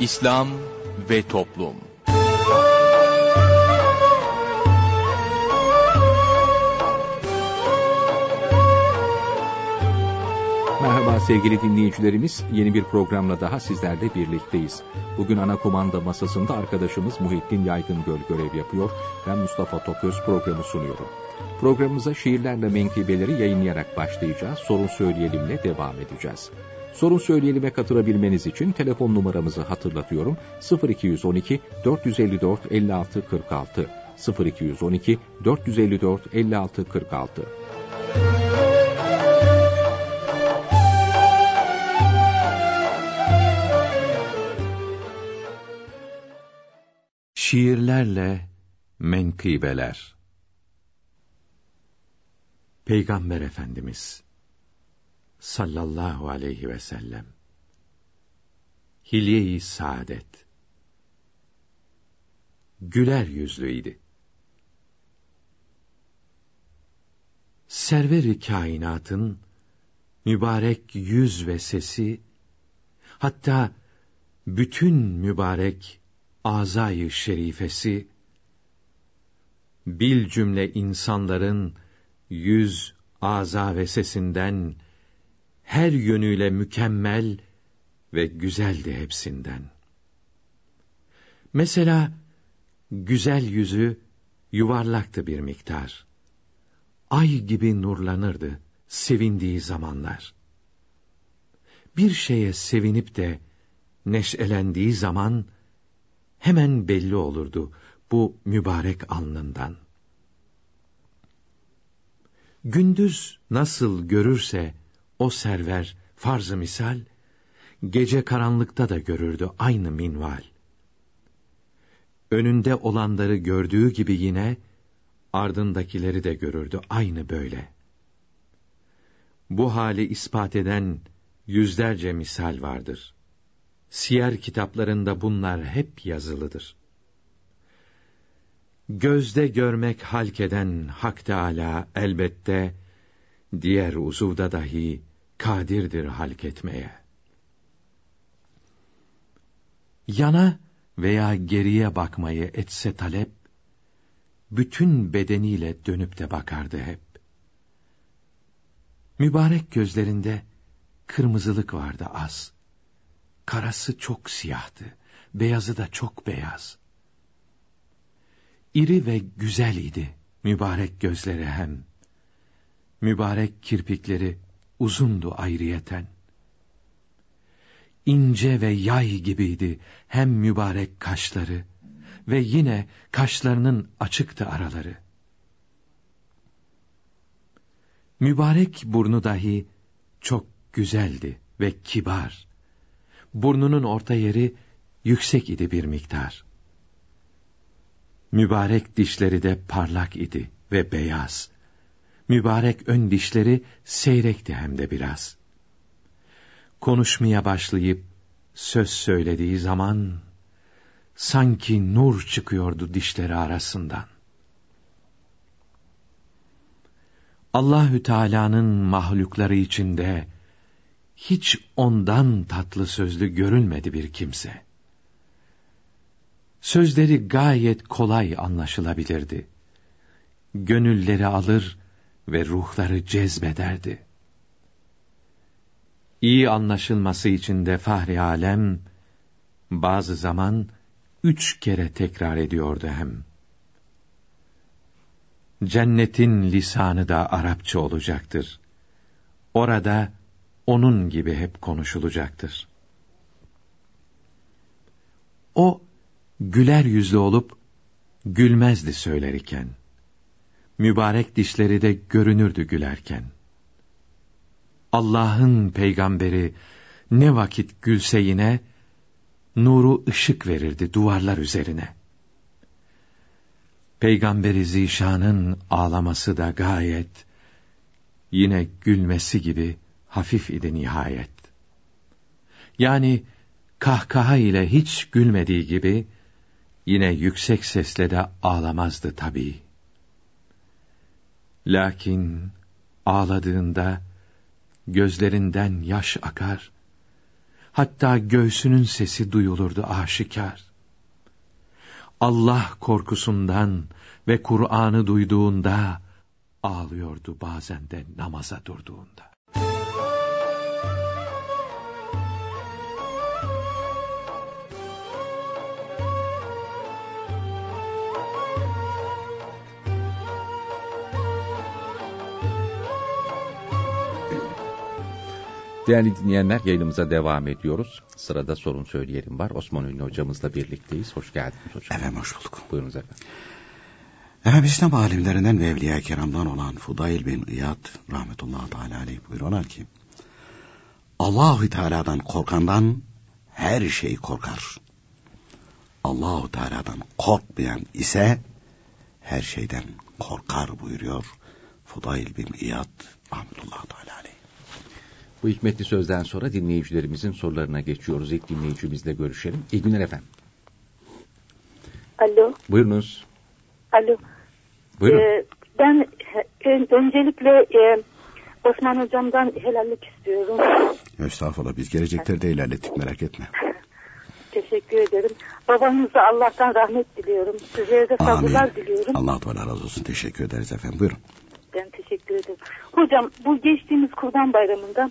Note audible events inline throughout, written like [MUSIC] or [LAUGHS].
İslam ve Toplum Merhaba sevgili dinleyicilerimiz, yeni bir programla daha sizlerle birlikteyiz. Bugün ana komanda masasında arkadaşımız Muhittin Yaygıngöl görev yapıyor. Ben Mustafa Topöz programı sunuyorum. Programımıza şiirlerle menkıbeleri yayınlayarak başlayacağız. Sorun söyleyelimle devam edeceğiz. Sorun söyleyelime katılabilmeniz için telefon numaramızı hatırlatıyorum. 0212 454 56 46 0212 454 56 46 Şiirlerle menkıbeler Peygamber Efendimiz sallallahu aleyhi ve sellem. Hilye-i saadet. Güler yüzlüydi. Server-i kainatın mübarek yüz ve sesi, hatta bütün mübarek azayı şerifesi, bil cümle insanların yüz, aza ve sesinden her yönüyle mükemmel ve güzeldi hepsinden. Mesela güzel yüzü yuvarlaktı bir miktar. Ay gibi nurlanırdı sevindiği zamanlar. Bir şeye sevinip de neşelendiği zaman hemen belli olurdu bu mübarek alnından. Gündüz nasıl görürse o server farz-ı misal, gece karanlıkta da görürdü aynı minval. Önünde olanları gördüğü gibi yine, ardındakileri de görürdü aynı böyle. Bu hali ispat eden yüzlerce misal vardır. Siyer kitaplarında bunlar hep yazılıdır. Gözde görmek halkeden Hak Teâlâ elbette, diğer uzuvda dahi kadirdir halk etmeye. Yana veya geriye bakmayı etse talep, bütün bedeniyle dönüp de bakardı hep. Mübarek gözlerinde kırmızılık vardı az. Karası çok siyahtı, beyazı da çok beyaz. İri ve güzel idi mübarek gözleri hem. Mübarek kirpikleri uzundu ayrıyeten. İnce ve yay gibiydi hem mübarek kaşları ve yine kaşlarının açıktı araları. Mübarek burnu dahi çok güzeldi ve kibar. Burnunun orta yeri yüksek idi bir miktar. Mübarek dişleri de parlak idi ve beyaz mübarek ön dişleri seyrekti hem de biraz. Konuşmaya başlayıp söz söylediği zaman sanki nur çıkıyordu dişleri arasından. Allahü Teala'nın mahlukları içinde hiç ondan tatlı sözlü görülmedi bir kimse. Sözleri gayet kolay anlaşılabilirdi. Gönülleri alır ve ruhları cezbederdi. İyi anlaşılması için de Fahri Alem, bazı zaman üç kere tekrar ediyordu hem. Cennetin lisanı da Arapça olacaktır. Orada onun gibi hep konuşulacaktır. O güler yüzlü olup gülmezdi söylerken mübarek dişleri de görünürdü gülerken. Allah'ın peygamberi ne vakit gülse yine, nuru ışık verirdi duvarlar üzerine. Peygamberi Zişan'ın ağlaması da gayet, yine gülmesi gibi hafif idi nihayet. Yani kahkaha ile hiç gülmediği gibi, yine yüksek sesle de ağlamazdı tabii. Lakin ağladığında gözlerinden yaş akar, hatta göğsünün sesi duyulurdu aşikar. Allah korkusundan ve Kur'an'ı duyduğunda ağlıyordu bazen de namaza durduğunda. Değerli dinleyenler yayınımıza devam ediyoruz. Sırada sorun söyleyelim var. Osman Ünlü hocamızla birlikteyiz. Hoş geldiniz hocam. Efendim hoş bulduk. Buyurunuz efendim. Efendim İslam alimlerinden ve Evliya Kiram'dan olan Fudayl bin İyad rahmetullahi teala aleyh buyuruyorlar ki Allahu Teala'dan korkandan her şey korkar. Allahu Teala'dan korkmayan ise her şeyden korkar buyuruyor Fudayl bin İyad rahmetullahi teala aleyh. Bu hikmetli sözden sonra dinleyicilerimizin sorularına geçiyoruz. İlk dinleyicimizle görüşelim. İyi günler efendim. Alo. Buyurunuz. Alo. Buyurun. Ee, ben ön- öncelikle e, Osman hocamdan helallik istiyorum. Estağfurullah biz gelecekleri de ilerlettik merak etme. [LAUGHS] Teşekkür ederim. Babanıza Allah'tan rahmet diliyorum. Sizlere de sabırlar diliyorum. Allah Teala razı olsun teşekkür ederiz efendim buyurun. Ben teşekkür ederim. Hocam bu geçtiğimiz Kurban Bayramı'nda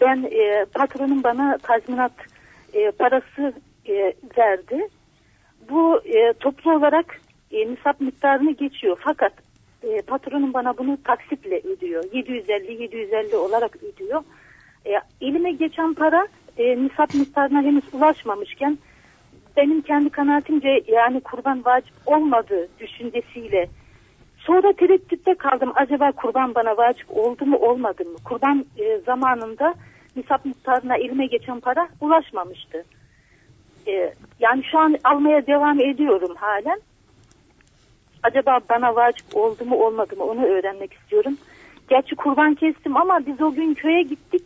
ben e, patronum bana tazminat e, parası e, verdi. Bu e, toplu olarak e, nisap miktarını geçiyor. Fakat e, patronum bana bunu taksitle ödüyor. 750-750 olarak ödüyor. E, elime geçen para e, nisap miktarına henüz ulaşmamışken benim kendi kanaatimce yani kurban vacip olmadığı düşüncesiyle Sonra tereddütte kaldım. Acaba kurban bana vacip oldu mu olmadı mı? Kurban e, zamanında nisap miktarına elime geçen para ulaşmamıştı. E, yani şu an almaya devam ediyorum halen. Acaba bana vacip oldu mu olmadı mı onu öğrenmek istiyorum. Gerçi kurban kestim ama biz o gün köye gittik.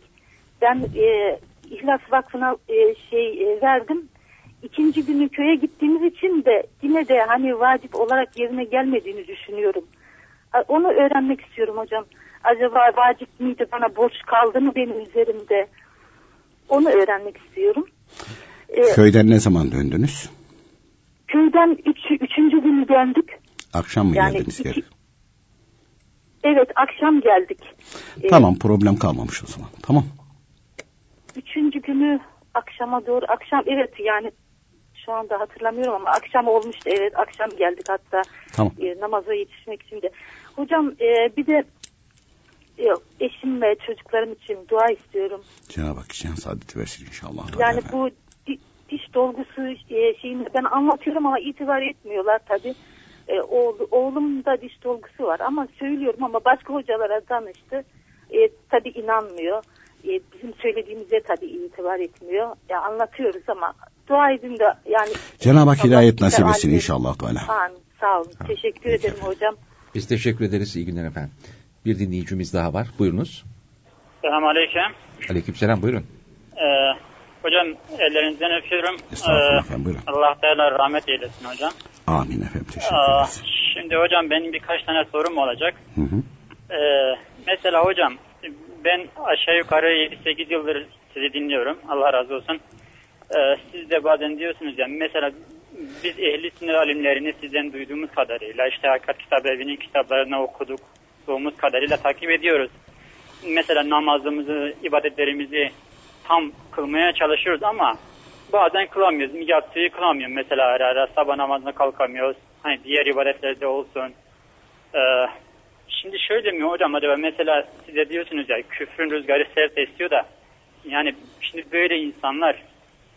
Ben e, İhlas Vakfı'na e, şey e, verdim. İkinci günü köye gittiğimiz için de yine de hani vacip olarak yerine gelmediğini düşünüyorum. Onu öğrenmek istiyorum hocam. Acaba vacip miydi bana borç kaldı mı benim üzerimde? Onu öğrenmek istiyorum. Ee, Köyden ne zaman döndünüz? köyden üç, üçüncü günü döndük. Akşam mı Yani geldiniz iki- geri? Evet akşam geldik. Ee, Tamam problem kalmamış o zaman. Tamam. Üçüncü günü akşama doğru akşam evet yani şu anda hatırlamıyorum ama akşam olmuştu evet akşam geldik hatta Tamam. e, namaza yetişmek için de. Hocam e, bir de e, eşim ve çocuklarım için dua istiyorum. Cenab-ı Hak can saadeti versin inşallah. Yani Efendim. bu di- diş dolgusu e, şeyini ben anlatıyorum ama itibar etmiyorlar tabi. E, oğlu, oğlumda diş dolgusu var ama söylüyorum ama başka hocalara danıştı. E, tabi inanmıyor. E, bizim söylediğimize tabi itibar etmiyor. Ya anlatıyoruz ama dua edin de yani. Cenab-ı Hak hidayet nasip etsin inşallah. Teala. Amin. Sağ olun. Teşekkür ederim hocam. Biz teşekkür ederiz. İyi günler efendim. Bir dinleyicimiz daha var. Buyurunuz. Selamun Aleyküm. Aleykümselam buyurun. Ee, hocam ellerinizden öpüyorum. Estağfurullah Ee, efendim buyurun. Allah Teala rahmet eylesin hocam. Amin efendim teşekkür Aa, ederiz. şimdi hocam benim birkaç tane sorum olacak. Hı hı. Ee, mesela hocam ben aşağı yukarı 7-8 yıldır sizi dinliyorum. Allah razı olsun. Ee, siz de bazen diyorsunuz ya mesela biz ehli sünnet alimlerini sizden duyduğumuz kadarıyla işte Hakikat Kitap Evi'nin kitaplarını okuduk, okuduğumuz kadarıyla takip ediyoruz. Mesela namazımızı, ibadetlerimizi tam kılmaya çalışıyoruz ama bazen kılamıyoruz. Yatsıyı kılamıyoruz. Mesela ara ara sabah namazına kalkamıyoruz. Hani diğer ibadetlerde olsun. Ee, şimdi şöyle mi hocam acaba mesela size diyorsunuz ya küfrün rüzgarı sert esiyor da yani şimdi böyle insanlar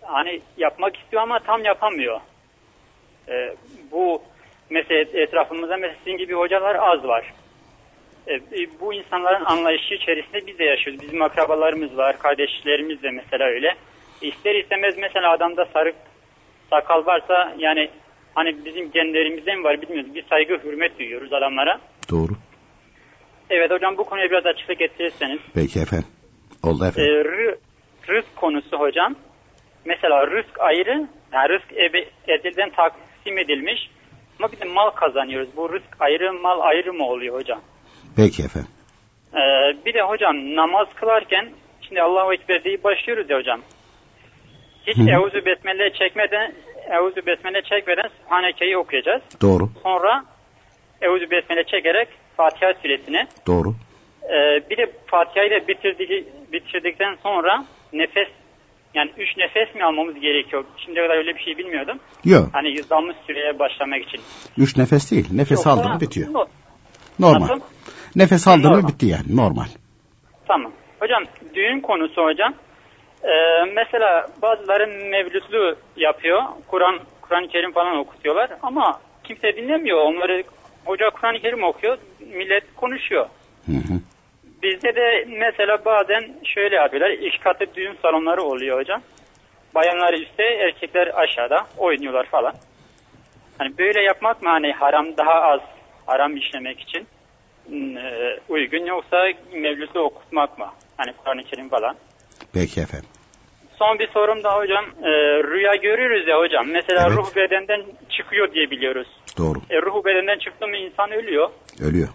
hani yapmak istiyor ama tam yapamıyor. Ee, bu mesela etrafımızda mesela sizin gibi hocalar az var. Ee, bu insanların anlayışı içerisinde biz de yaşıyoruz. Bizim akrabalarımız var, kardeşlerimiz de mesela öyle. İster istemez mesela adamda sarık sakal varsa yani hani bizim genlerimizde mi var bilmiyoruz. Bir saygı hürmet duyuyoruz adamlara. Doğru. Evet hocam bu konuya biraz açıklık getirirseniz. Peki efendim. Oldu Ee, efendim. rı- rızk konusu hocam. Mesela rızk ayrı, Yani rızk ebe, ezelden taksim edilmiş. Ama bir de mal kazanıyoruz. Bu rızk ayrı mal ayrı mı oluyor hocam? Peki efendim. Ee, bir de hocam namaz kılarken şimdi Allahu Ekber deyip başlıyoruz ya hocam. Hiç Hı. Euzu Besmele çekmeden Euzu Besmele çekmeden Subhaneke'yi okuyacağız. Doğru. Sonra Euzu Besmele çekerek Fatiha suresini Doğru. ee, bir de Fatiha'yı da bitirdik, bitirdikten sonra nefes yani üç nefes mi almamız gerekiyor? Şimdiye kadar öyle bir şey bilmiyordum. Yok. Hani yüzdanmış süreye başlamak için. Üç nefes değil. Nefes Yoksa- aldın mı bitiyor. No- Normal. Nasıl? Nefes aldın mı bitti yani. Normal. Tamam. Hocam düğün konusu hocam. Ee, mesela bazıları mevlütlü yapıyor. Kur'an Kur'an-ı Kerim falan okutuyorlar ama kimse dinlemiyor. Onları hoca Kur'an-ı Kerim okuyor. Millet konuşuyor. Hı hı. Bizde de mesela bazen şöyle yapıyorlar. İki katlı düğün salonları oluyor hocam. Bayanlar üstte, erkekler aşağıda oynuyorlar falan. Hani böyle yapmak mı hani haram daha az haram işlemek için hmm, e, uygun yoksa mevlütü okutmak mı? Hani Kur'an-ı Kerim falan. Peki efendim. Son bir sorum da hocam. E, rüya görüyoruz ya hocam. Mesela Evet. ruh bedenden çıkıyor diye biliyoruz. Doğru. E, ruh bedenden çıktı mı insan ölüyor. Ölüyor.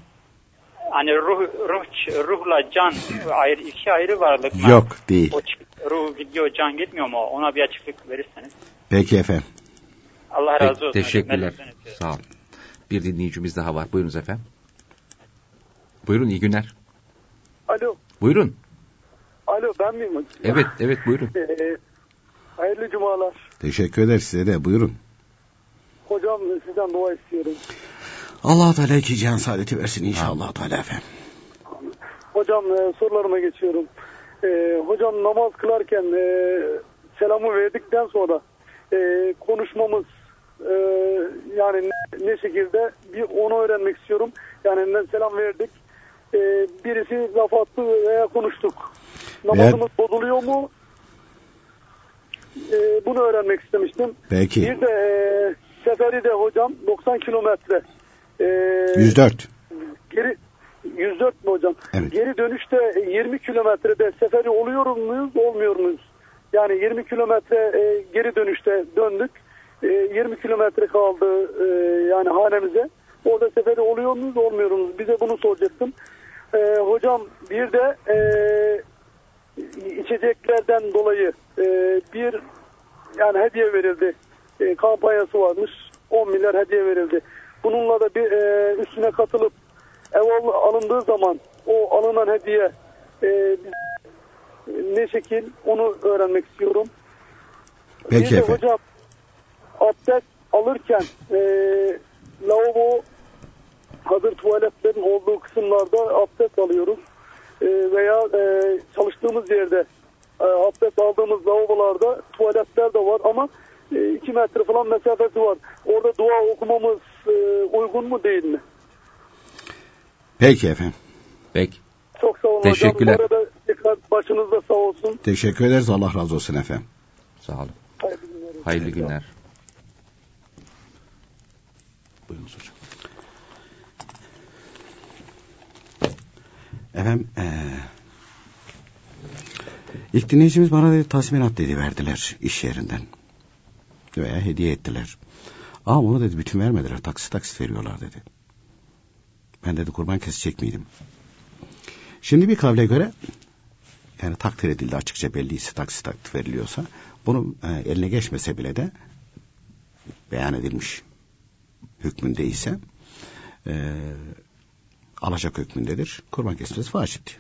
Hani ruh, ruh ruhla can ayrı iki ayrı varlık mı? Yok değil. O ruh gidiyor can gitmiyor mu? Ona bir açıklık verirseniz. Peki efendim. Allah Peki, razı olsun. teşekkürler. Sağ olun. Bir dinleyicimiz daha var. Buyurunuz efendim. Buyurun iyi günler. Alo, Buyurun. alo ben miyim? Evet evet buyurun. Ee, hayırlı cumalar. Teşekkür ederiz size de. Buyurun. Hocam sizden dua istiyorum. Allah Teala iki cihan saadeti versin inşallah Teala efendim. Hocam e, sorularıma geçiyorum. E, hocam namaz kılarken e, selamı verdikten sonra e, konuşmamız e, yani ne, ne şekilde bir onu öğrenmek istiyorum. Yani ne selam verdik. E, birisi laf attı veya konuştuk. Namazımız bozuluyor mu? E, bunu öğrenmek istemiştim. Peki. Bir de e, seferi de hocam 90 kilometre. E, 104. Geri 104 mü hocam? Evet. Geri dönüşte 20 kilometrede seferi oluyor muyuz, olmuyor muyuz? Yani 20 kilometre e, geri dönüşte döndük. E, 20 kilometre kaldı e, yani hanemize. Orada seferi oluyor muyuz, olmuyor muyuz? Bize bunu soracaktım. E, hocam bir de e, içeceklerden dolayı e, bir yani hediye verildi. E, kampanyası varmış. 10 milyar hediye verildi. Bununla da bir e, üstüne katılıp ev al- alındığı zaman o alınan hediye e, biz- ne şekil onu öğrenmek istiyorum. Peki bir de efendim. hocam abdest alırken e, lavabo hazır tuvaletlerin olduğu kısımlarda abdest alıyoruz. E, veya e, çalıştığımız yerde e, abdest aldığımız lavabolarda tuvaletler de var ama 2 metre falan mesafesi var. Orada dua okumamız e, uygun mu değil mi? Peki efendim. Peki. Çok sağ olun Teşekkürler. hocam. Bu arada tekrar başınızda sağ olsun. Teşekkür ederiz. Allah razı olsun efendim. Sağ olun. Hayırlı günler. Hayırlı günler. Buyurunuz hocam. Efendim eee ilk dinleyicimiz bana dedi tazminat dedi verdiler iş yerinden. Veya hediye ettiler. Ama onu dedi bütün vermediler. Taksit taksit veriyorlar dedi. Ben dedi kurban kesecek miydim? Şimdi bir kavle göre yani takdir edildi açıkça belliyse taksit takdir veriliyorsa bunun e, eline geçmese bile de beyan edilmiş hükmünde ise e, alacak hükmündedir. Kurban kesmesi vacipti.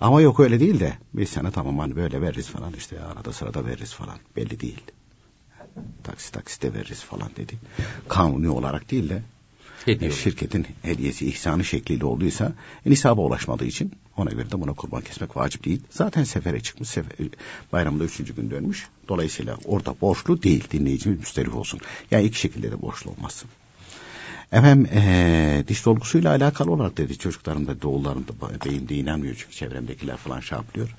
Ama yok öyle değil de biz sana tamam hani böyle veririz falan işte arada sırada veririz falan belli değil. Taksit taksite veririz falan dedi. Kanuni olarak değil de Hediye e, şirketin hediyesi ihsanı şekliyle olduysa e, nisaba ulaşmadığı için ona göre de buna kurban kesmek vacip değil. Zaten sefere çıkmış sefer, bayramda üçüncü gün dönmüş. Dolayısıyla orada borçlu değil dinleyicimiz müsterih olsun. Yani iki şekilde de borçlu olmazsın. Efendim eee diş dolgusuyla alakalı olarak dedi çocuklarım da doğullarım da beyin de inanmıyor çünkü çevremdekiler falan şey yapıyor.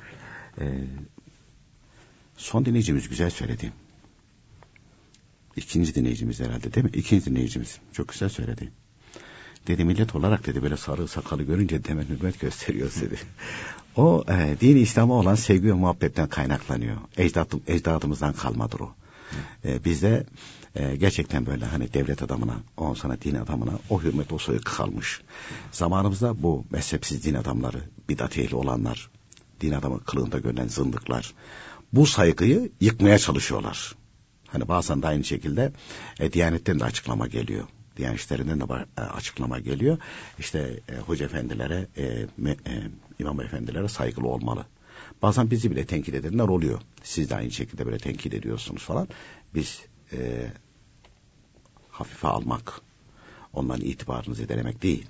Eee, son dinleyicimiz güzel söyledi. İkinci dinleyicimiz herhalde değil mi? İkinci dinleyicimiz. Çok güzel söyledi. Dedi millet olarak dedi böyle sarı sakalı görünce demet hürmet gösteriyor dedi. O e, dini İslam'a olan sevgi ve muhabbetten kaynaklanıyor. Ecdadım, ecdadımızdan kalmadır o. E, bizde e, gerçekten böyle hani devlet adamına, on sana din adamına o hürmet o soyu kalmış. Zamanımızda bu mezhepsiz din adamları, bidat ehli olanlar, din adamı kılığında görülen zındıklar, bu saygıyı yıkmaya çalışıyorlar. Hani bazen de aynı şekilde e, Diyanet'ten de açıklama geliyor. Diyanet İşleri'nden de e, açıklama geliyor. İşte e, hoca efendilere, e, me, e, imam efendilere saygılı olmalı. Bazen bizi bile tenkit edenler oluyor. Siz de aynı şekilde böyle tenkit ediyorsunuz falan. Biz e, hafife almak, onların itibarını zedelemek değil.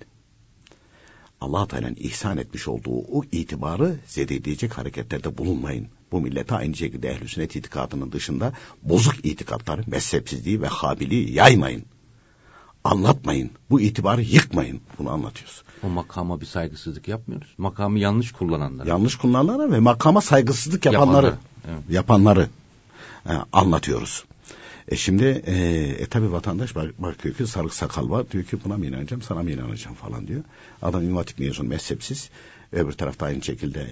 allah Teala'nın ihsan etmiş olduğu o itibarı zedeleyecek hareketlerde bulunmayın. Bu millete aynı şekilde ehl-i sünnet itikadının dışında bozuk itikatları, mezhepsizliği ve habiliği yaymayın. Anlatmayın. Bu itibarı yıkmayın. Bunu anlatıyoruz. O makama bir saygısızlık yapmıyoruz. Makamı yanlış kullananlar. Yanlış kullananlara ve makama saygısızlık yapanları, yapanları, evet. yapanları e, anlatıyoruz. E şimdi e, e tabi vatandaş bak, bakıyor ki sarık sakal var. Diyor ki buna mı inanacağım sana mı inanacağım falan diyor. Adam İmam Hatip mezunu mezhepsiz. Öbür tarafta aynı şekilde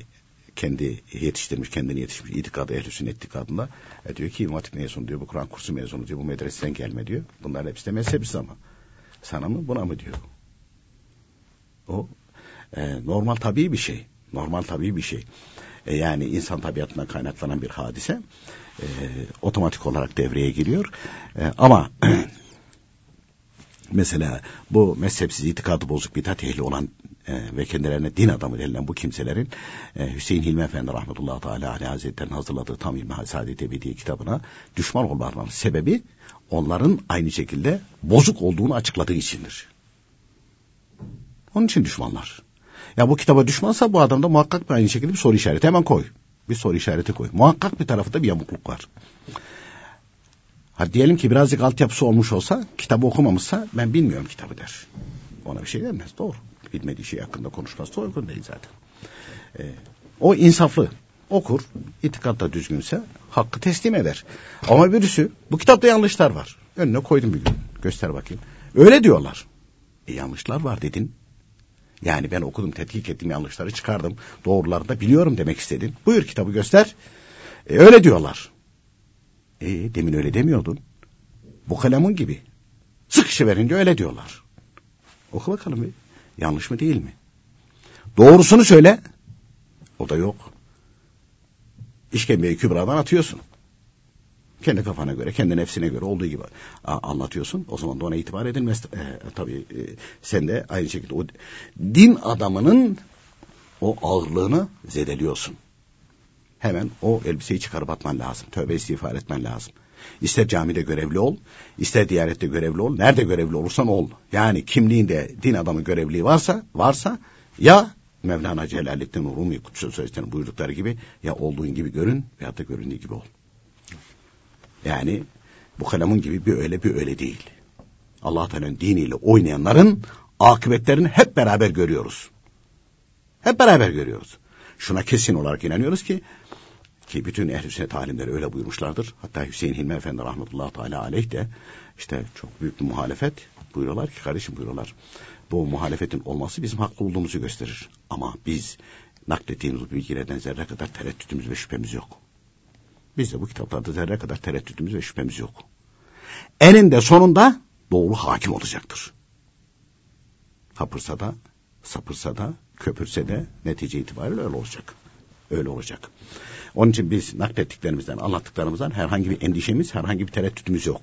kendi yetiştirmiş, kendini yetişmiş itikadı, ehl-i sünnet itikadında. E diyor ki İmam Hatip mezunu diyor, bu Kur'an kursu mezunu diyor, bu medreseden gelme diyor. Bunlar hepsi de mezhepsiz ama. Sana mı buna mı diyor. O e, normal tabii bir şey. Normal tabii bir şey. E, yani insan tabiatından kaynaklanan bir hadise e, otomatik olarak devreye giriyor. E, ama [CLEARS THROAT] mesela bu mezhepsiz itikadı bozuk bidat ehli olan e, ve kendilerine din adamı denilen bu kimselerin e, Hüseyin Hilmi Efendi rahmetullahi teala aleyhi hazretleri'nin hazırladığı Tam İlmi Saadet Ebedi kitabına düşman olmalarının sebebi onların aynı şekilde bozuk olduğunu açıkladığı içindir. Onun için düşmanlar. Ya bu kitaba düşmansa bu adamda muhakkak bir aynı şekilde bir soru işareti hemen koy. Bir soru işareti koy. Muhakkak bir tarafında bir yamukluk var. Ha diyelim ki birazcık altyapısı olmuş olsa, kitabı okumamışsa ben bilmiyorum kitabı der. Ona bir şey demez. Doğru. Bilmediği şey hakkında konuşması da uygun değil zaten. Ee, o insaflı. Okur. İtikat da düzgünse hakkı teslim eder. Ama birisi bu kitapta yanlışlar var. Önüne koydum bir gün. Göster bakayım. Öyle diyorlar. E yanlışlar var dedin. Yani ben okudum, tetkik ettim, yanlışları çıkardım. Doğruları da biliyorum demek istedin. Buyur kitabı göster. E, öyle diyorlar. E, demin öyle demiyordun. Bu kalemun gibi. Sıkışı verince öyle diyorlar. Oku bakalım bir. Yanlış mı değil mi? Doğrusunu söyle. O da yok. İşkembeyi kübradan atıyorsun. Kendi kafana göre, kendi nefsine göre olduğu gibi anlatıyorsun. O zaman da ona itibar edilmez. E, tabii e, sen de aynı şekilde o din adamının o ağırlığını zedeliyorsun. Hemen o elbiseyi çıkarıp atman lazım. Tövbe istiğfar etmen lazım. İster camide görevli ol, ister diyanette görevli ol. Nerede görevli olursan ol. Yani kimliğinde din adamı görevliği varsa, varsa ya Mevlana Celaleddin Rumi Kutsal Sözleşmenin buyurdukları gibi ya olduğun gibi görün veyahut da göründüğü gibi ol. Yani bu kalemun gibi bir öyle bir öyle değil. Allah Teala'nın diniyle oynayanların akıbetlerini hep beraber görüyoruz. Hep beraber görüyoruz. Şuna kesin olarak inanıyoruz ki ki bütün ehl-i sünnet alimleri öyle buyurmuşlardır. Hatta Hüseyin Hilmi Efendi rahmetullahi teala aleyh de işte çok büyük bir muhalefet buyuruyorlar ki kardeşim buyuruyorlar. Bu muhalefetin olması bizim haklı olduğumuzu gösterir. Ama biz naklettiğimiz bilgilerden zerre kadar tereddütümüz ve şüphemiz yok. Biz de bu kitaplarda zerre kadar tereddütümüz ve şüphemiz yok. Eninde sonunda doğru hakim olacaktır. Kapırsa da, sapırsa da, köpürse de netice itibariyle öyle olacak. Öyle olacak. Onun için biz naklettiklerimizden, anlattıklarımızdan herhangi bir endişemiz, herhangi bir tereddütümüz yok.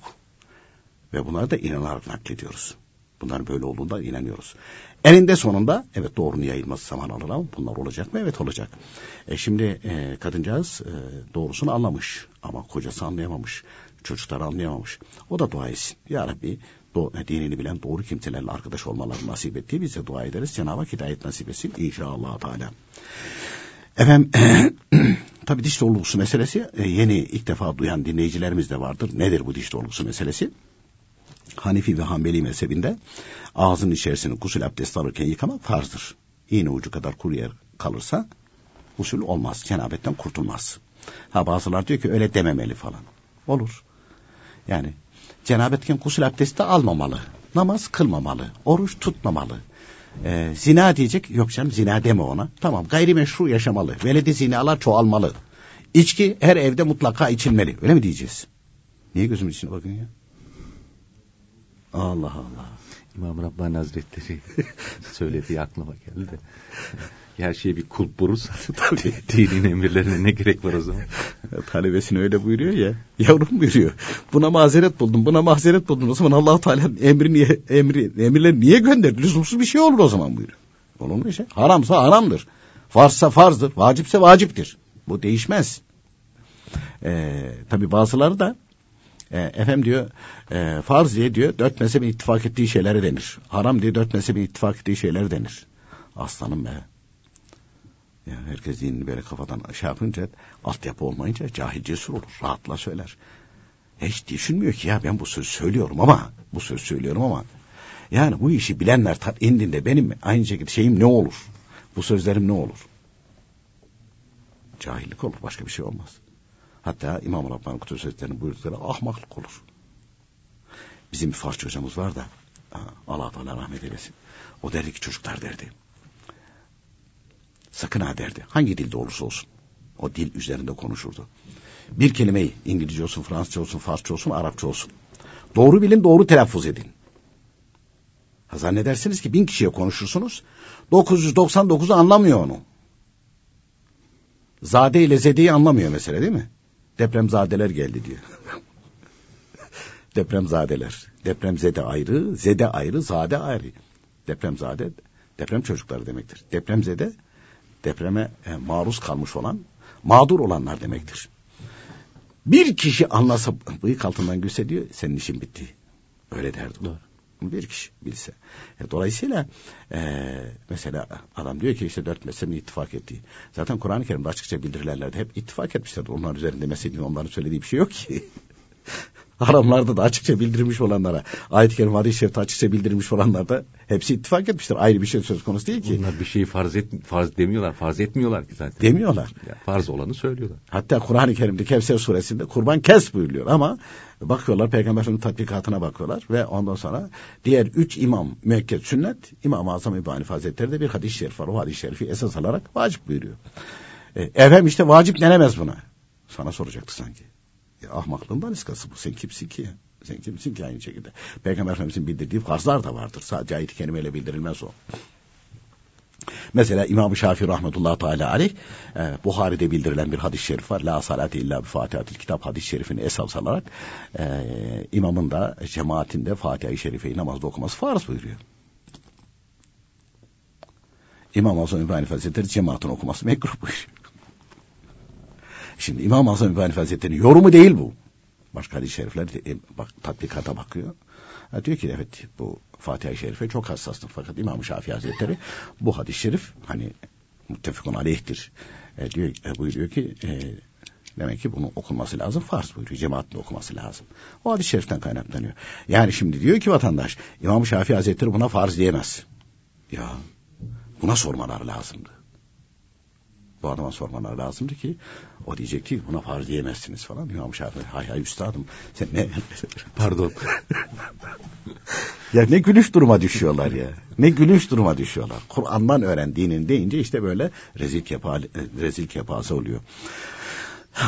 Ve bunları da inanarak naklediyoruz. Bunların böyle olduğundan inanıyoruz. Eninde sonunda evet doğrunun yayılması zaman alır ama bunlar olacak mı? Evet olacak. E şimdi e, kadıncağız e, doğrusunu anlamış ama kocası anlayamamış. Çocuklar anlayamamış. O da dua etsin. Ya Rabbi do dinini bilen doğru kimselerle arkadaş olmaları nasip ettiği bize dua ederiz. Cenab-ı Hak hidayet nasip etsin inşallah Teala. Efendim [CLEARS THROAT] tabi diş dolgusu meselesi e, yeni ilk defa duyan dinleyicilerimiz de vardır. Nedir bu diş dolgusu meselesi? Hanefi ve Hanbeli mezhebinde ağzın içerisini gusül abdesti alırken yıkamak farzdır. İğne ucu kadar kuru yer kalırsa usul olmaz. Cenabetten kurtulmaz. Ha bazılar diyor ki öyle dememeli falan. Olur. Yani cenabetken gusül abdesti almamalı. Namaz kılmamalı. Oruç tutmamalı. Ee, zina diyecek. Yok canım zina deme ona. Tamam gayrimeşru yaşamalı. Veledi zinalar çoğalmalı. İçki her evde mutlaka içilmeli. Öyle mi diyeceğiz? Niye gözümün içine bakıyorsun ya? Allah Allah. İmam Rabbani Hazretleri [LAUGHS] söylediği aklıma geldi. Her şeye bir kulp vurursa [LAUGHS] tabii dinin emirlerine ne gerek var o zaman? [LAUGHS] Talebesine öyle buyuruyor ya. Yavrum buyuruyor. Buna mazeret buldum, buna mazeret buldum. O zaman allah Teala emri niye, emri, emirleri niye gönderdi? Lüzumsuz bir şey olur o zaman buyuruyor. Olur mu şey? Haramsa haramdır. Farzsa farzdır. Vacipse vaciptir. Bu değişmez. Ee, tabi bazıları da e, efendim diyor e, farz diye diyor dört mezhebin ittifak ettiği şeylere denir. Haram diye dört mezhebin ittifak ettiği şeylere denir. Aslanım be. Yani herkes dinini böyle kafadan şey yapınca altyapı olmayınca cahil cesur olur. Rahatla söyler. Hiç düşünmüyor ki ya ben bu sözü söylüyorum ama bu sözü söylüyorum ama yani bu işi bilenler indinde benim aynı şekilde şeyim ne olur? Bu sözlerim ne olur? Cahillik olur başka bir şey olmaz. Hatta İmam Rabbani Kutu Sözleri'nin buyurdukları ahmaklık olur. Bizim bir Farsça hocamız var da Allah Teala rahmet eylesin. O derdi ki çocuklar derdi. Sakın ha derdi. Hangi dilde olursa olsun. O dil üzerinde konuşurdu. Bir kelimeyi İngilizce olsun, Fransızca olsun, Farsça olsun, Arapça olsun. Doğru bilin, doğru telaffuz edin. Ha, zannedersiniz ki bin kişiye konuşursunuz. 999'u anlamıyor onu. Zade ile zedeyi anlamıyor mesela değil mi? Depremzadeler geldi diyor. [LAUGHS] Depremzadeler. Depremzede ayrı, zede ayrı, zade ayrı. Depremzade, deprem çocukları demektir. Depremzede, depreme e, maruz kalmış olan, mağdur olanlar demektir. Bir kişi anlasa, bıyık altından gülse diyor, senin işin bitti. Öyle derdi. Doğru. Bir kişi bilse. E, dolayısıyla e, mesela adam diyor ki işte dört mezhebin ittifak ettiği. Zaten Kur'an-ı Kerim'de açıkça bildirilerlerde hep ittifak etmişlerdir. Onların üzerinde mezhebin onların söylediği bir şey yok ki. [LAUGHS] haramlarda da açıkça bildirmiş olanlara, ayet-i kerim hadis-i şerifte açıkça bildirmiş olanlar da hepsi ittifak etmiştir. Ayrı bir şey söz konusu değil ki. Bunlar bir şeyi farz, et, farz demiyorlar, farz etmiyorlar ki zaten. Demiyorlar. Ya, farz olanı söylüyorlar. Hatta Kur'an-ı Kerim'de Kevser suresinde kurban kes buyuruyor ama bakıyorlar peygamberin tatbikatına bakıyorlar ve ondan sonra diğer üç imam müekket sünnet İmam-ı Azam İbni Hanife Hazretleri de bir hadis-i şerif var. O hadis-i şerifi esas alarak vacip buyuruyor. E, efendim işte vacip denemez buna. Sana soracaktı sanki. Ahmaklığın iskası bu. Sen kimsin ki? Sen kimsin ki aynı şekilde? Peygamber Efendimiz'in bildirdiği farzlar da vardır. Sadece ayet-i kerimeyle bildirilmez o. Mesela İmam-ı Şafii rahmetullahi teala aleyh e, Buhari'de bildirilen bir hadis-i şerif var. La salate illa bi fatihatil kitap hadis-i şerifini esas alarak e, imamın da cemaatinde Fatiha-i Şerife'yi namazda okuması farz buyuruyor. İmam Azam İbrahim Hazretleri cemaatin okuması mekruh buyuruyor. Şimdi İmam Azam Hazretleri'nin yorumu değil bu. Başka hadis-i şerifler e, bak, tatbikata bakıyor. Ha, diyor ki evet bu Fatiha-i Şerife çok hassastır. Fakat İmam Şafii Hazretleri bu hadis-i şerif hani muttefakun aleyhtir. E, diyor, e, buyuruyor ki e, demek ki bunu okunması lazım. Farz buyuruyor. Cemaatle okuması lazım. O hadis-i şeriften kaynaklanıyor. Yani şimdi diyor ki vatandaş İmam Şafii Hazretleri buna farz diyemez. Ya buna sormaları lazımdı. Bu adama sormalar lazımdı ki o diyecek ki buna farz diyemezsiniz falan. İmam Şafii hay hay üstadım sen ne [LAUGHS] pardon ya ne gülüş duruma düşüyorlar ya. Ne gülüş duruma düşüyorlar. Kur'an'dan öğren dinin deyince işte böyle rezil kepa rezil kepası oluyor.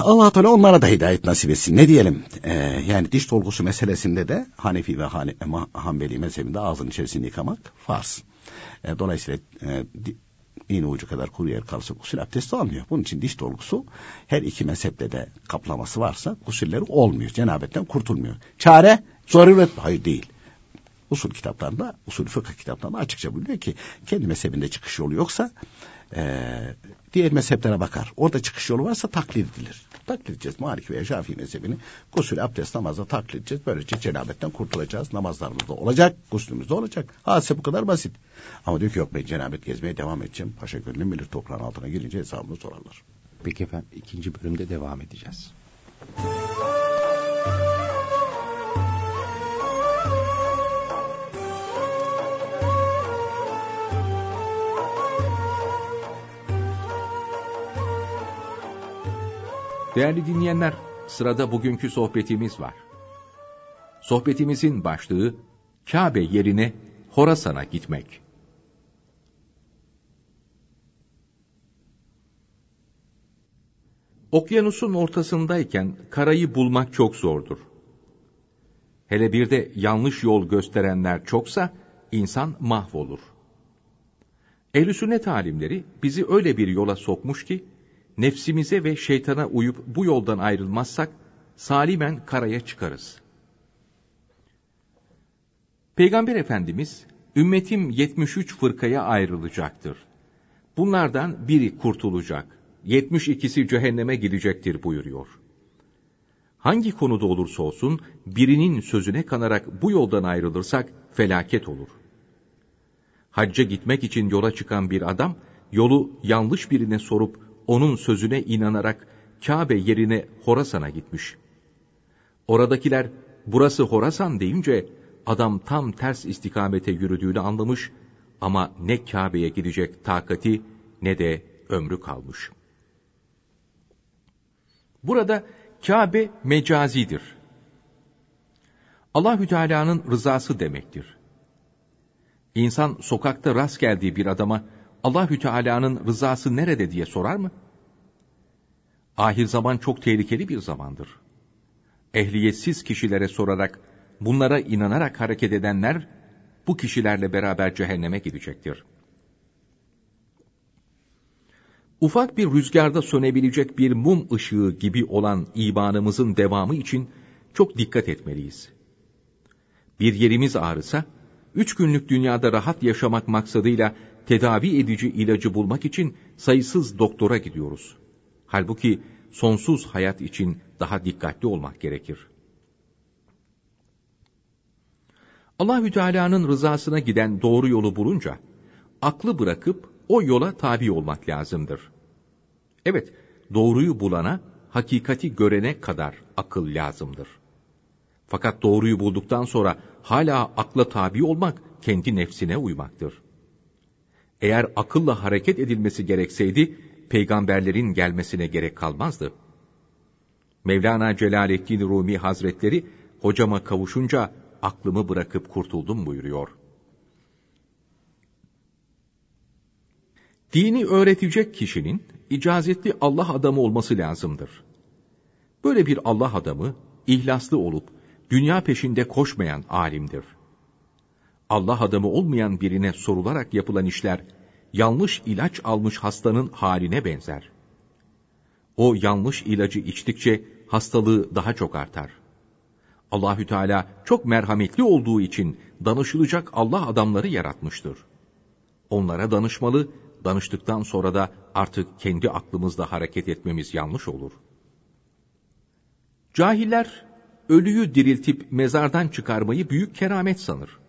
Allah Teala onlara da hidayet nasip etsin. Ne diyelim? Ee, yani diş dolgusu meselesinde de Hanefi ve Hane, Hanbeli mezhebinde ağzın içerisini yıkamak farz. E, dolayısıyla e, iğne ucu kadar kuru yer kalırsa gusül abdesti almıyor. Bunun için diş dolgusu her iki mezhepte de kaplaması varsa gusülleri olmuyor. Cenabetten kurtulmuyor. Çare zaruret hayır değil. Usul kitaplarında, usul fıkıh kitaplarında açıkça buluyor ki kendi mezhebinde çıkış yolu yoksa e, diğer mezheplere bakar. Orada çıkış yolu varsa taklit edilir. Taklit edeceğiz. Maliki veya Şafii mezhebini gusül, abdest, namazda taklit edeceğiz. Böylece cenabetten kurtulacağız. Namazlarımız da olacak, guslümüz de olacak. Hadise bu kadar basit. Ama diyor ki yok ben cenabet gezmeye devam edeceğim. Paşa gönlüm bilir toprağın altına girince hesabını sorarlar. Peki efendim ikinci bölümde devam edeceğiz. Değerli dinleyenler, sırada bugünkü sohbetimiz var. Sohbetimizin başlığı Kabe yerine Horasan'a gitmek. Okyanusun ortasındayken karayı bulmak çok zordur. Hele bir de yanlış yol gösterenler çoksa insan mahvolur. Ehl-i sünnet alimleri bizi öyle bir yola sokmuş ki nefsimize ve şeytana uyup bu yoldan ayrılmazsak salimen karaya çıkarız. Peygamber Efendimiz ümmetim 73 fırkaya ayrılacaktır. Bunlardan biri kurtulacak. 72'si cehenneme gidecektir buyuruyor. Hangi konuda olursa olsun birinin sözüne kanarak bu yoldan ayrılırsak felaket olur. Hacca gitmek için yola çıkan bir adam yolu yanlış birine sorup onun sözüne inanarak Kabe yerine Horasan'a gitmiş. Oradakiler burası Horasan deyince adam tam ters istikamete yürüdüğünü anlamış ama ne Kabe'ye gidecek takati ne de ömrü kalmış. Burada Kabe mecazidir. Allahü Teala'nın rızası demektir. İnsan sokakta rast geldiği bir adama Allahü Teala'nın rızası nerede diye sorar mı? Ahir zaman çok tehlikeli bir zamandır. Ehliyetsiz kişilere sorarak, bunlara inanarak hareket edenler, bu kişilerle beraber cehenneme gidecektir. Ufak bir rüzgarda sönebilecek bir mum ışığı gibi olan imanımızın devamı için çok dikkat etmeliyiz. Bir yerimiz ağrısa, üç günlük dünyada rahat yaşamak maksadıyla tedavi edici ilacı bulmak için sayısız doktora gidiyoruz. Halbuki sonsuz hayat için daha dikkatli olmak gerekir. Allahü Teala'nın rızasına giden doğru yolu bulunca aklı bırakıp o yola tabi olmak lazımdır. Evet, doğruyu bulana, hakikati görene kadar akıl lazımdır. Fakat doğruyu bulduktan sonra hala akla tabi olmak kendi nefsine uymaktır. Eğer akılla hareket edilmesi gerekseydi, peygamberlerin gelmesine gerek kalmazdı. Mevlana Celaleddin Rumi Hazretleri, hocama kavuşunca aklımı bırakıp kurtuldum buyuruyor. Dini öğretecek kişinin icazetli Allah adamı olması lazımdır. Böyle bir Allah adamı, ihlaslı olup, dünya peşinde koşmayan alimdir. Allah adamı olmayan birine sorularak yapılan işler, yanlış ilaç almış hastanın haline benzer. O yanlış ilacı içtikçe hastalığı daha çok artar. Allahü Teala çok merhametli olduğu için danışılacak Allah adamları yaratmıştır. Onlara danışmalı, danıştıktan sonra da artık kendi aklımızla hareket etmemiz yanlış olur. Cahiller ölüyü diriltip mezardan çıkarmayı büyük keramet sanır.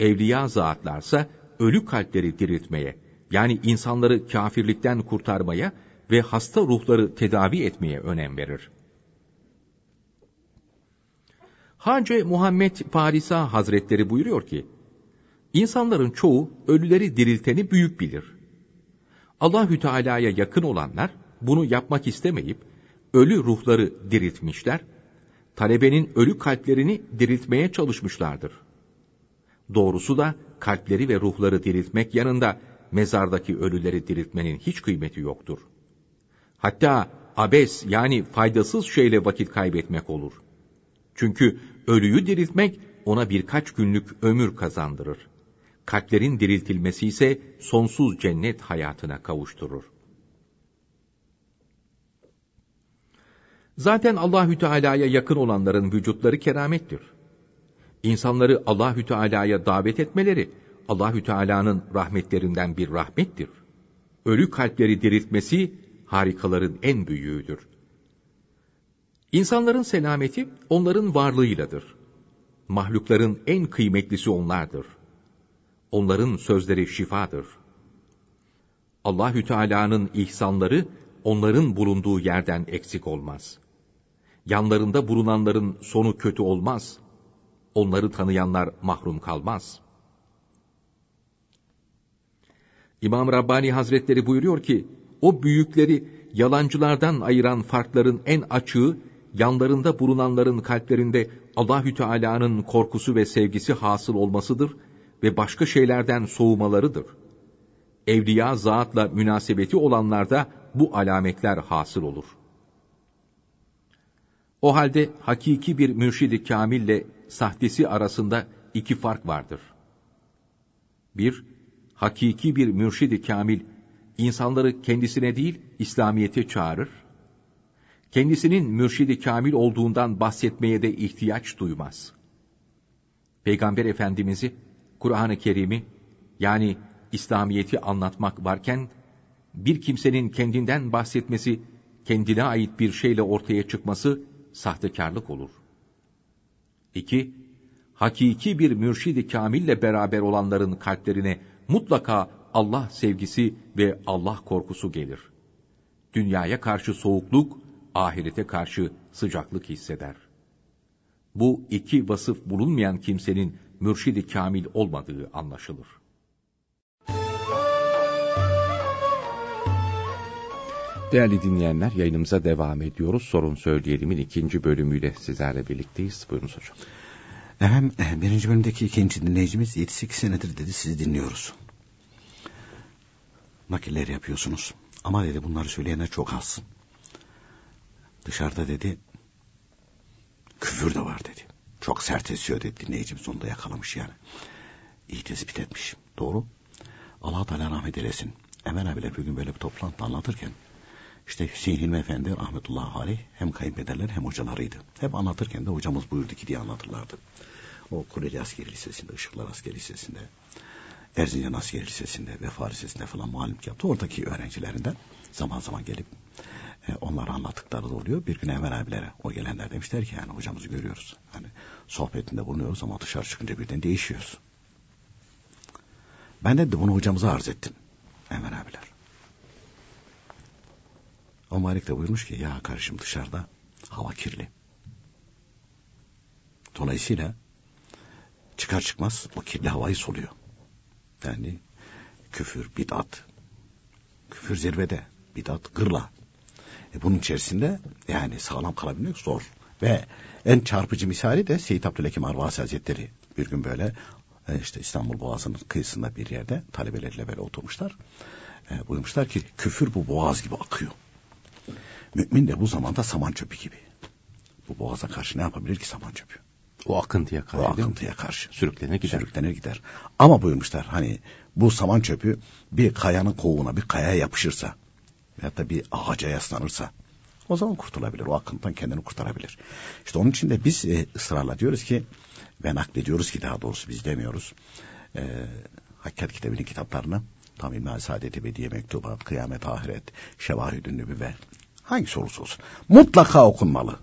Evliya zatlarsa ölü kalpleri diriltmeye, yani insanları kafirlikten kurtarmaya ve hasta ruhları tedavi etmeye önem verir. Hacı Muhammed Parisa Hazretleri buyuruyor ki, İnsanların çoğu ölüleri dirilteni büyük bilir. Allahü Teala'ya yakın olanlar bunu yapmak istemeyip ölü ruhları diriltmişler, talebenin ölü kalplerini diriltmeye çalışmışlardır. Doğrusu da kalpleri ve ruhları diriltmek yanında mezardaki ölüleri diriltmenin hiç kıymeti yoktur. Hatta abes yani faydasız şeyle vakit kaybetmek olur. Çünkü ölüyü diriltmek ona birkaç günlük ömür kazandırır. Kalplerin diriltilmesi ise sonsuz cennet hayatına kavuşturur. Zaten Allahü Teala'ya yakın olanların vücutları keramettir. İnsanları Allahü Teala'ya davet etmeleri Allahü Teala'nın rahmetlerinden bir rahmettir. Ölü kalpleri diriltmesi harikaların en büyüğüdür. İnsanların selameti onların varlığıyladır. Mahlukların en kıymetlisi onlardır. Onların sözleri şifadır. Allahü Teala'nın ihsanları onların bulunduğu yerden eksik olmaz. Yanlarında bulunanların sonu kötü olmaz. Onları tanıyanlar mahrum kalmaz. İmam Rabbani Hazretleri buyuruyor ki, o büyükleri yalancılardan ayıran farkların en açığı, yanlarında bulunanların kalplerinde Allahü Teala'nın korkusu ve sevgisi hasıl olmasıdır ve başka şeylerden soğumalarıdır. Evliya zatla münasebeti olanlarda bu alametler hasıl olur. O halde hakiki bir mürşidi kamille sahtesi arasında iki fark vardır. Bir, hakiki bir mürşidi kamil, insanları kendisine değil, İslamiyet'e çağırır. Kendisinin mürşidi kamil olduğundan bahsetmeye de ihtiyaç duymaz. Peygamber Efendimiz'i, Kur'an-ı Kerim'i, yani İslamiyet'i anlatmak varken, bir kimsenin kendinden bahsetmesi, kendine ait bir şeyle ortaya çıkması, sahtekarlık olur. 2. Hakiki bir mürşidi kamille beraber olanların kalplerine mutlaka Allah sevgisi ve Allah korkusu gelir. Dünyaya karşı soğukluk, ahirete karşı sıcaklık hisseder. Bu iki vasıf bulunmayan kimsenin mürşidi kamil olmadığı anlaşılır. Değerli dinleyenler yayınımıza devam ediyoruz. Sorun Söyleyelim'in ikinci bölümüyle sizlerle birlikteyiz. Buyurunuz hocam. Efendim eh, birinci bölümdeki ikinci dinleyicimiz 7-8 senedir dedi sizi dinliyoruz. Nakiller yapıyorsunuz. Ama dedi bunları söyleyenler çok az. Dışarıda dedi küfür de var dedi. Çok sert esiyor dedi dinleyicimiz onu yakalamış yani. İyi tespit etmiş. Doğru. Allah Teala rahmet eylesin. Emel abiler bir gün böyle bir toplantı anlatırken işte Hüseyin Efendi rahmetullahi aleyh hem kayınpederler hem hocalarıydı. Hep anlatırken de hocamız buyurdu ki diye anlatırlardı. O Kureli Askeri Lisesi'nde, Işıklar Askeri Lisesi'nde, Erzincan Askeri Lisesi'nde, Vefa Lisesi'nde falan muallimlik yaptı. Oradaki öğrencilerinden zaman zaman gelip e, onlara anlattıkları da oluyor. Bir gün Emel abilere o gelenler demişler ki yani hocamızı görüyoruz. Hani sohbetinde bulunuyoruz ama dışarı çıkınca birden değişiyoruz. Ben de, bunu hocamıza arz ettim. Emel abiler. O Malik de buyurmuş ki ya kardeşim dışarıda hava kirli. Dolayısıyla çıkar çıkmaz o kirli havayı soluyor. Yani küfür, bid'at, küfür zirvede, bid'at gırla. E bunun içerisinde yani sağlam kalabilmek zor. Ve en çarpıcı misali de Seyyid Abdülhakim Arvasi Hazretleri bir gün böyle e, işte İstanbul Boğazı'nın kıyısında bir yerde talebelerle böyle oturmuşlar. E, buyurmuşlar ki küfür bu boğaz gibi akıyor. Mümin de bu zamanda saman çöpü gibi. Bu boğaza karşı ne yapabilir ki saman çöpü? O akıntıya karşı. O akıntıya karşı. Sürüklenir gider. Sürüklenir gider. Ama buyurmuşlar hani bu saman çöpü bir kayanın kovuğuna bir kayaya yapışırsa ya da bir ağaca yaslanırsa o zaman kurtulabilir. O akıntıdan kendini kurtarabilir. İşte onun için de biz e, ısrarla diyoruz ki ve naklediyoruz ki daha doğrusu biz demiyoruz. E, Hakikat kitabının kitaplarını tam İlmihal Saadet Ebediye Mektubat, Kıyamet Ahiret, Şevahidün Nübüvve hangi olursa olsun mutlaka okunmalı.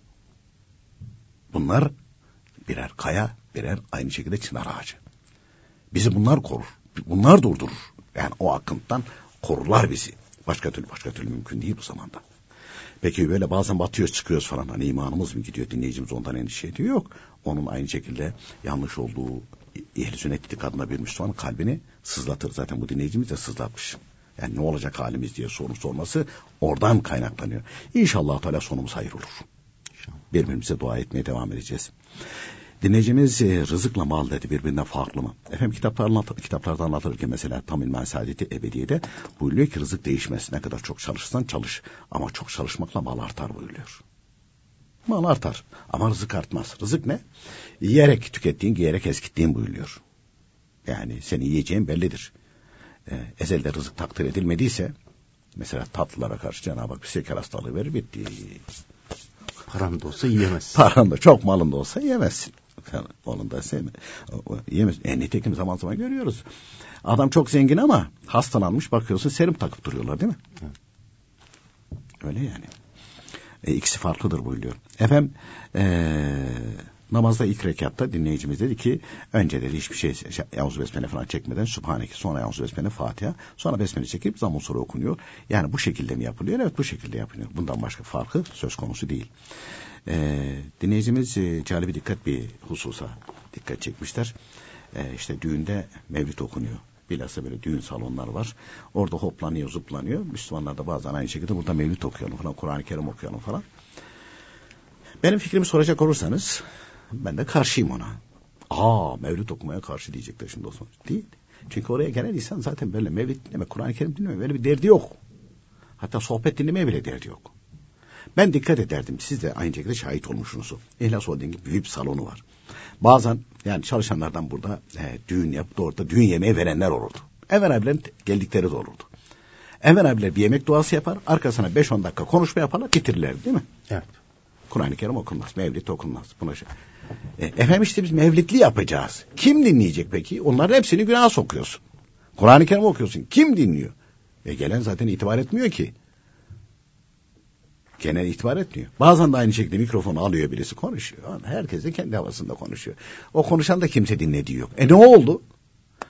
Bunlar birer kaya, birer aynı şekilde çınar ağacı. Bizi bunlar korur. Bunlar durdurur. Yani o akıntıdan korurlar bizi. Başka türlü başka türlü mümkün değil bu zamanda. Peki böyle bazen batıyoruz çıkıyoruz falan hani imanımız mı gidiyor dinleyicimiz ondan endişe ediyor. Yok. Onun aynı şekilde yanlış olduğu ehl-i sünnet itikadına bir Müslümanın kalbini sızlatır. Zaten bu dinleyicimiz de sızlatmış. Yani ne olacak halimiz diye soru sorması oradan kaynaklanıyor. İnşallah Teala sonumuz hayır olur. Birbirimize dua etmeye devam edeceğiz. Dinleyicimiz e, rızıkla mal dedi birbirinden farklı mı? Efendim kitaplar anlat, kitaplarda anlatırken mesela tam ilmen saadeti ebediyede buyuruyor ki rızık değişmez. Ne kadar çok çalışırsan çalış. Ama çok çalışmakla mal artar buyuruyor. Mal artar ama rızık artmaz. Rızık ne? Yiyerek tükettiğin, giyerek eskittiğin buyuruyor. Yani seni yiyeceğin bellidir. Ee, ezelde rızık takdir edilmediyse mesela tatlılara karşı Cenab-ı Hak bir şeker hastalığı verir bitti. Paran da olsa yiyemezsin. Paran da çok malın da olsa yiyemezsin. Onun da sevme. Yiyemez. E, nitekim zaman zaman görüyoruz. Adam çok zengin ama hastalanmış bakıyorsun serum takıp duruyorlar değil mi? Evet. Öyle yani. E, ikisi farklıdır buyuruyor. Efendim ee, namazda ilk rekatta dinleyicimiz dedi ki önce dedi hiçbir şey, şey Yavuz Besmele falan çekmeden Sübhaneke sonra Yavuz Besmele Fatiha sonra Besmele çekip zaman sonra okunuyor. Yani bu şekilde mi yapılıyor? Evet bu şekilde yapılıyor. Bundan başka farkı söz konusu değil. Ee, dinleyicimiz e, calibi dikkat bir hususa dikkat çekmişler. Ee, işte düğünde mevlüt okunuyor. Bilhassa böyle düğün salonlar var. Orada hoplanıyor, zıplanıyor. Müslümanlar da bazen aynı şekilde burada mevlüt okuyalım falan, Kur'an-ı Kerim okuyalım falan. Benim fikrimi soracak olursanız ben de karşıyım ona. Aa mevlüt okumaya karşı diyecekler şimdi Osman. Değil. Çünkü oraya gelen insan zaten böyle mevlüt dinleme, Kur'an-ı Kerim dinleme böyle bir derdi yok. Hatta sohbet dinlemeye bile derdi yok. Ben dikkat ederdim. Siz de aynı şekilde şahit olmuşsunuz. İhlas Holding'in büyük salonu var. Bazen yani çalışanlardan burada e, düğün yapıp da orada düğün yemeği verenler olurdu. Enver abilerin geldikleri de olurdu. Enver abiler bir yemek duası yapar. Arkasına 5-10 dakika konuşma yaparlar bitirirler değil mi? Evet. Kur'an-ı Kerim okunmaz. Mevlid okunmaz. Buna şey. E, efendim işte biz mevlidli yapacağız. Kim dinleyecek peki? Onların hepsini günaha sokuyorsun. Kur'an-ı Kerim okuyorsun. Kim dinliyor? E gelen zaten itibar etmiyor ki. Genel itibar etmiyor. Bazen de aynı şekilde mikrofonu alıyor birisi konuşuyor. Herkes de kendi havasında konuşuyor. O konuşan da kimse dinlediği yok. E ne oldu?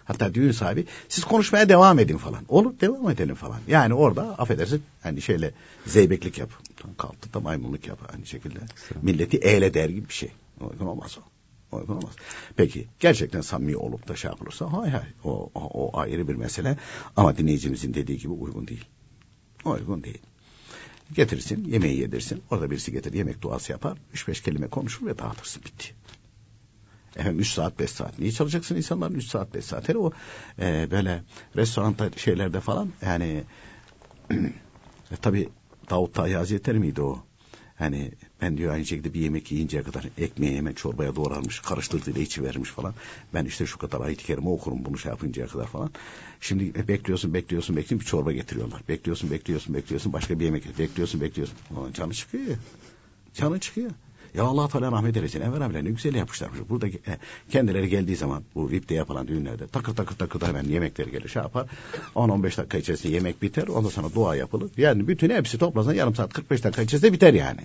Hatta düğün sahibi siz konuşmaya devam edin falan. Olur devam edelim falan. Yani orada affedersin hani şeyle zeybeklik yap. Kalktı da maymunluk yap aynı şekilde. Milleti eyle der gibi bir şey. Uygun olmaz o. Uygun olmaz. Peki gerçekten samimi olup da şey yapılırsa hay hay o, o, o ayrı bir mesele. Ama dinleyicimizin dediği gibi uygun değil. Uygun değil. Getirsin yemeği yedirsin. Orada birisi getir yemek duası yapar. Üç beş kelime konuşur ve dağıtırsın bitti. Efendim 3 saat 5 saat. Niye çalacaksın insanların 3 saat 5 saat? Hele o e, böyle restoranda şeylerde falan yani [CLEARS THROAT] e, tabi Davut Tahi Hazretleri miydi o? Hani ben diyor aynı şekilde bir yemek yiyinceye kadar ekmeği hemen çorbaya doğranmış, karıştırdığıyla içi vermiş falan. Ben işte şu kadar ayet-i kerime okurum bunu şey yapıncaya kadar falan. Şimdi bekliyorsun, bekliyorsun, bekliyorsun bir çorba getiriyorlar. Bekliyorsun, bekliyorsun, bekliyorsun başka bir yemek bekliyorsun, bekliyorsun. Canı çıkıyor. Canı çıkıyor. Ya Allah Teala rahmet eylesin. Abiler ne güzel yapmışlarmış. Burada e, kendileri geldiği zaman bu VIP'te yapılan düğünlerde takır takır takır da hemen yemekleri gelir şey yapar. 10-15 dakika içerisinde yemek biter. Ondan sonra dua yapılır. Yani bütün hepsi toplasan yarım saat 45 dakika içerisinde biter yani.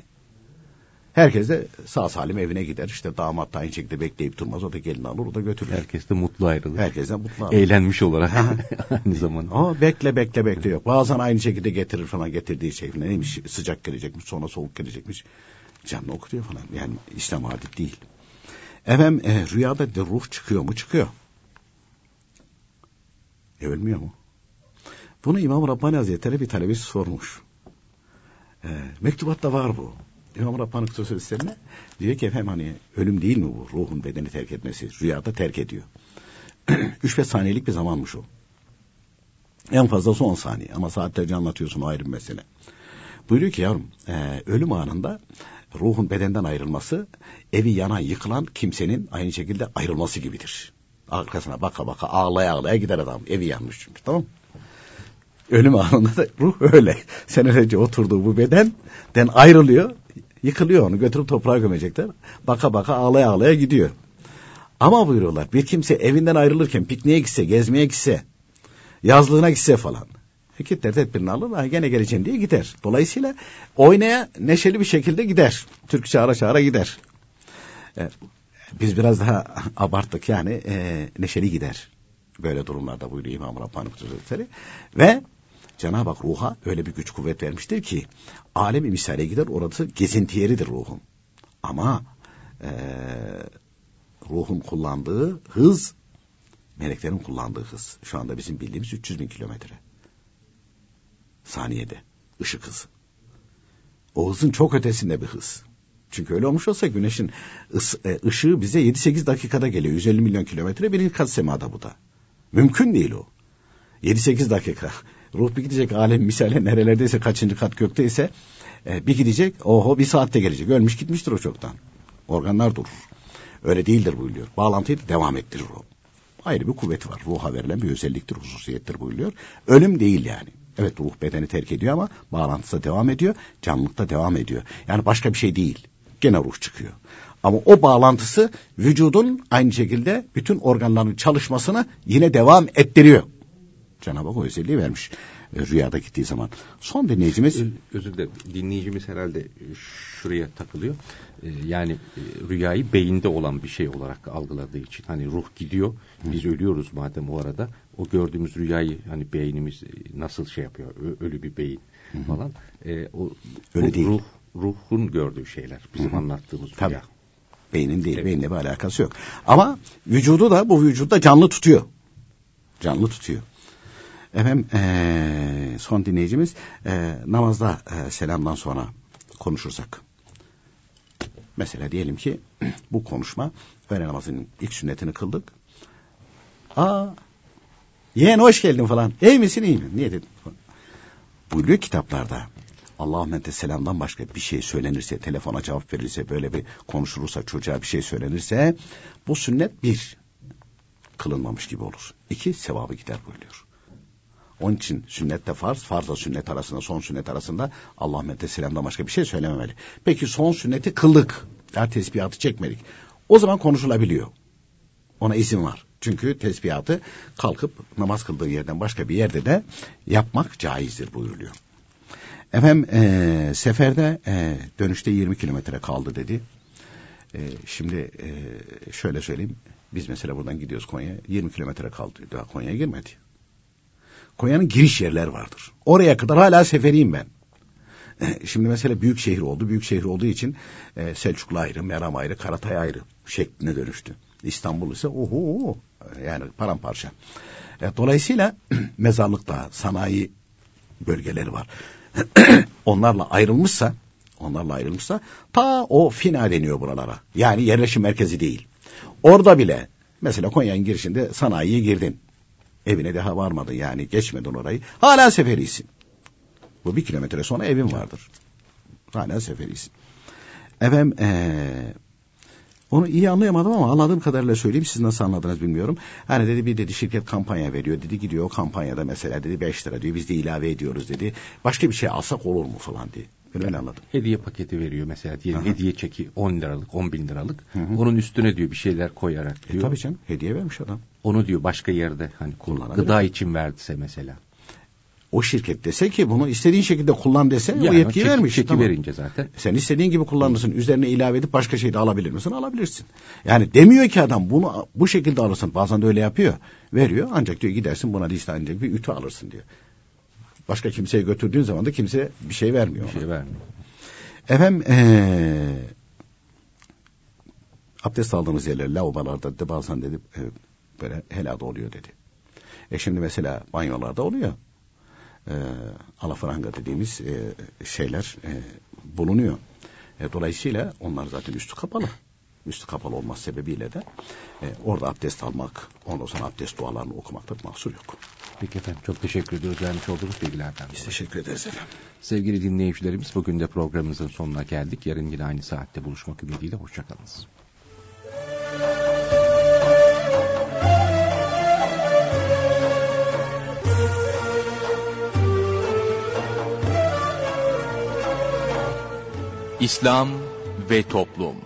Herkes de sağ salim evine gider. İşte damat da aynı şekilde bekleyip durmaz. O da gelini alır, o da götürür. Herkes de mutlu ayrılır. Herkes de mutlu ayrılır. Eğlenmiş olarak [LAUGHS] aynı zamanda. Ama bekle bekle bekle yok. Bazen aynı şekilde getirir falan getirdiği şey falan. Neymiş sıcak gelecekmiş sonra soğuk gelecekmiş. Canlı okutuyor falan. Yani İslam adet değil. Efendim e, rüyada de ruh çıkıyor mu? Çıkıyor. E, ölmüyor mu? Bunu İmam Rabbani Hazretleri bir talebesi sormuş. E, mektubatta var bu. İmam Rabbani Kutusu Sistemine diyor ki efendim hani ölüm değil mi bu? Ruhun bedeni terk etmesi. Rüyada terk ediyor. [CLEARS THROAT] Üç beş saniyelik bir zamanmış o. En fazlası on saniye ama saatlerce anlatıyorsun o ayrı bir mesele. Buyuruyor ki yavrum e, ölüm anında ruhun bedenden ayrılması evi yana yıkılan kimsenin aynı şekilde ayrılması gibidir. Arkasına baka baka ağlaya ağlaya gider adam. Evi yanmış çünkü tamam Ölüm anında da ruh öyle. [LAUGHS] Senelerce oturduğu bu bedenden ayrılıyor. Yıkılıyor onu götürüp toprağa gömecekler. Baka baka ağlaya ağlaya gidiyor. Ama buyuruyorlar bir kimse evinden ayrılırken pikniğe gitse, gezmeye gitse, yazlığına gitse falan. Kitler tedbirini alır, gene geleceğim diye gider. Dolayısıyla oynaya neşeli bir şekilde gider. Türk çağıra çağıra gider. Ee, biz biraz daha [LAUGHS] abarttık yani e, neşeli gider. Böyle durumlarda buyuruyor İmam Rabbani Hazretleri. Ve Cenab-ı Hak ruha öyle bir güç kuvvet vermiştir ki alemi misale gider orası gezinti yeridir ruhun. Ama e, ruhun kullandığı hız meleklerin kullandığı hız. Şu anda bizim bildiğimiz 300 bin kilometre saniyede ışık hızı. O hızın çok ötesinde bir hız. Çünkü öyle olmuş olsa güneşin e, ışığı bize 7-8 dakikada geliyor. 150 milyon kilometre birinci kat semada bu da. Mümkün değil o. 7-8 dakika. [LAUGHS] Ruh bir gidecek alem misale nerelerdeyse kaçıncı kat gökteyse e, bir gidecek oho bir saatte gelecek. Ölmüş gitmiştir o çoktan. Organlar durur. Öyle değildir buyuruyor. Bağlantıyı devam ettirir o. Ayrı bir kuvvet var. Ruha verilen bir özelliktir, hususiyettir buyuruyor. Ölüm değil yani. Evet ruh bedeni terk ediyor ama bağlantısı devam ediyor. Canlılıkta devam ediyor. Yani başka bir şey değil. Gene ruh çıkıyor. Ama o bağlantısı vücudun aynı şekilde bütün organların çalışmasını yine devam ettiriyor. Cenab-ı Hak o özelliği vermiş rüyada gittiği zaman. Son dinleyicimiz... Özür dilerim. Dinleyicimiz herhalde şuraya takılıyor. E, yani e, rüyayı beyinde olan bir şey olarak algıladığı için. Hani ruh gidiyor. Biz Hı. ölüyoruz madem o arada. O gördüğümüz rüyayı hani beynimiz nasıl şey yapıyor. Ölü bir beyin Hı. falan. E, o, Öyle değil. Ruh, ruhun gördüğü şeyler. Bizim Hı. anlattığımız Tabii. rüya. Beynin değil. Evet. Beyinle bir alakası yok. Ama vücudu da bu vücutta canlı tutuyor. Canlı tutuyor. Efendim ee, son dinleyicimiz e, namazda e, selamdan sonra konuşursak. Mesela diyelim ki [CLEARS THROAT] bu konuşma öğle namazının ilk sünnetini kıldık. Aa yeğen hoş geldin falan. İyi misin iyi mi? Niye dedim? Buyuruyor kitaplarda. Allahümme selamdan başka bir şey söylenirse, telefona cevap verilirse, böyle bir konuşulursa, çocuğa bir şey söylenirse, bu sünnet bir, kılınmamış gibi olur. İki, sevabı gider buyuruyor. Onun için sünnet de farz, farzla sünnet arasında, son sünnet arasında Allahümme selamdan başka bir şey söylememeli. Peki son sünneti kıldık, daha tesbihatı çekmedik. O zaman konuşulabiliyor. Ona izin var. Çünkü tesbihatı kalkıp namaz kıldığı yerden başka bir yerde de yapmak caizdir buyuruluyor. Efendim e, seferde e, dönüşte 20 kilometre kaldı dedi. E, şimdi e, şöyle söyleyeyim. Biz mesela buradan gidiyoruz Konya'ya. 20 kilometre kaldı. Daha Konya'ya girmedi. Konya'nın giriş yerler vardır. Oraya kadar hala seferiyim ben. E, şimdi mesela büyük şehir oldu. Büyük şehir olduğu için e, Selçuklu ayrı, Meram ayrı, Karatay ayrı şekline dönüştü. İstanbul ise oho yani paramparça. E, dolayısıyla [CLEARS THROAT] mezarlıkta sanayi bölgeleri var. [CLEARS THROAT] onlarla ayrılmışsa onlarla ayrılmışsa ta o fina deniyor buralara. Yani yerleşim merkezi değil. Orada bile mesela Konya'nın girişinde sanayiye girdin. Evine daha varmadın yani geçmedin orayı. Hala seferisin. Bu bir kilometre sonra evin vardır. Hala seferisin. Efendim ee, onu iyi anlayamadım ama anladığım kadarıyla söyleyeyim. Siz nasıl anladınız bilmiyorum. Hani dedi bir dedi şirket kampanya veriyor. Dedi gidiyor kampanyada mesela dedi 5 lira diyor. Biz de ilave ediyoruz dedi. Başka bir şey alsak olur mu falan diye. Ben öyle anladım. Hediye paketi veriyor mesela diyelim Aha. hediye çeki 10 liralık 10 bin liralık. Hı hı. Onun üstüne diyor bir şeyler koyarak e, diyor. E tabii canım hediye vermiş adam. Onu diyor başka yerde hani gıda için verdiyse mesela o şirket dese ki bunu istediğin şekilde kullan dese yani o yetkiyi çeki, vermiş. Çeki tamam. verince zaten. Sen istediğin gibi kullanırsın. Üzerine ilave edip başka şey de alabilir misin? Alabilirsin. Yani demiyor ki adam bunu bu şekilde alırsın. Bazen de öyle yapıyor. Veriyor ancak diyor gidersin buna listelenecek bir ütü alırsın diyor. Başka kimseye götürdüğün zaman da kimse bir şey vermiyor. Bir ona. şey vermiyor. Efendim ee, abdest aldığımız yerler lavabolarda de bazen dedi e, böyle helada oluyor dedi. E şimdi mesela banyolarda oluyor e, alafranga dediğimiz e, şeyler e, bulunuyor. E, dolayısıyla onlar zaten üstü kapalı. Üstü kapalı olması sebebiyle de e, orada abdest almak, ondan sonra abdest dualarını okumakta mahsur yok. Peki efendim çok teşekkür ediyoruz vermiş olduğunuz bilgilerden. Biz teşekkür ederiz efendim. Sevgili dinleyicilerimiz bugün de programımızın sonuna geldik. Yarın yine aynı saatte buluşmak ümidiyle hoşçakalınız. İslam ve Toplum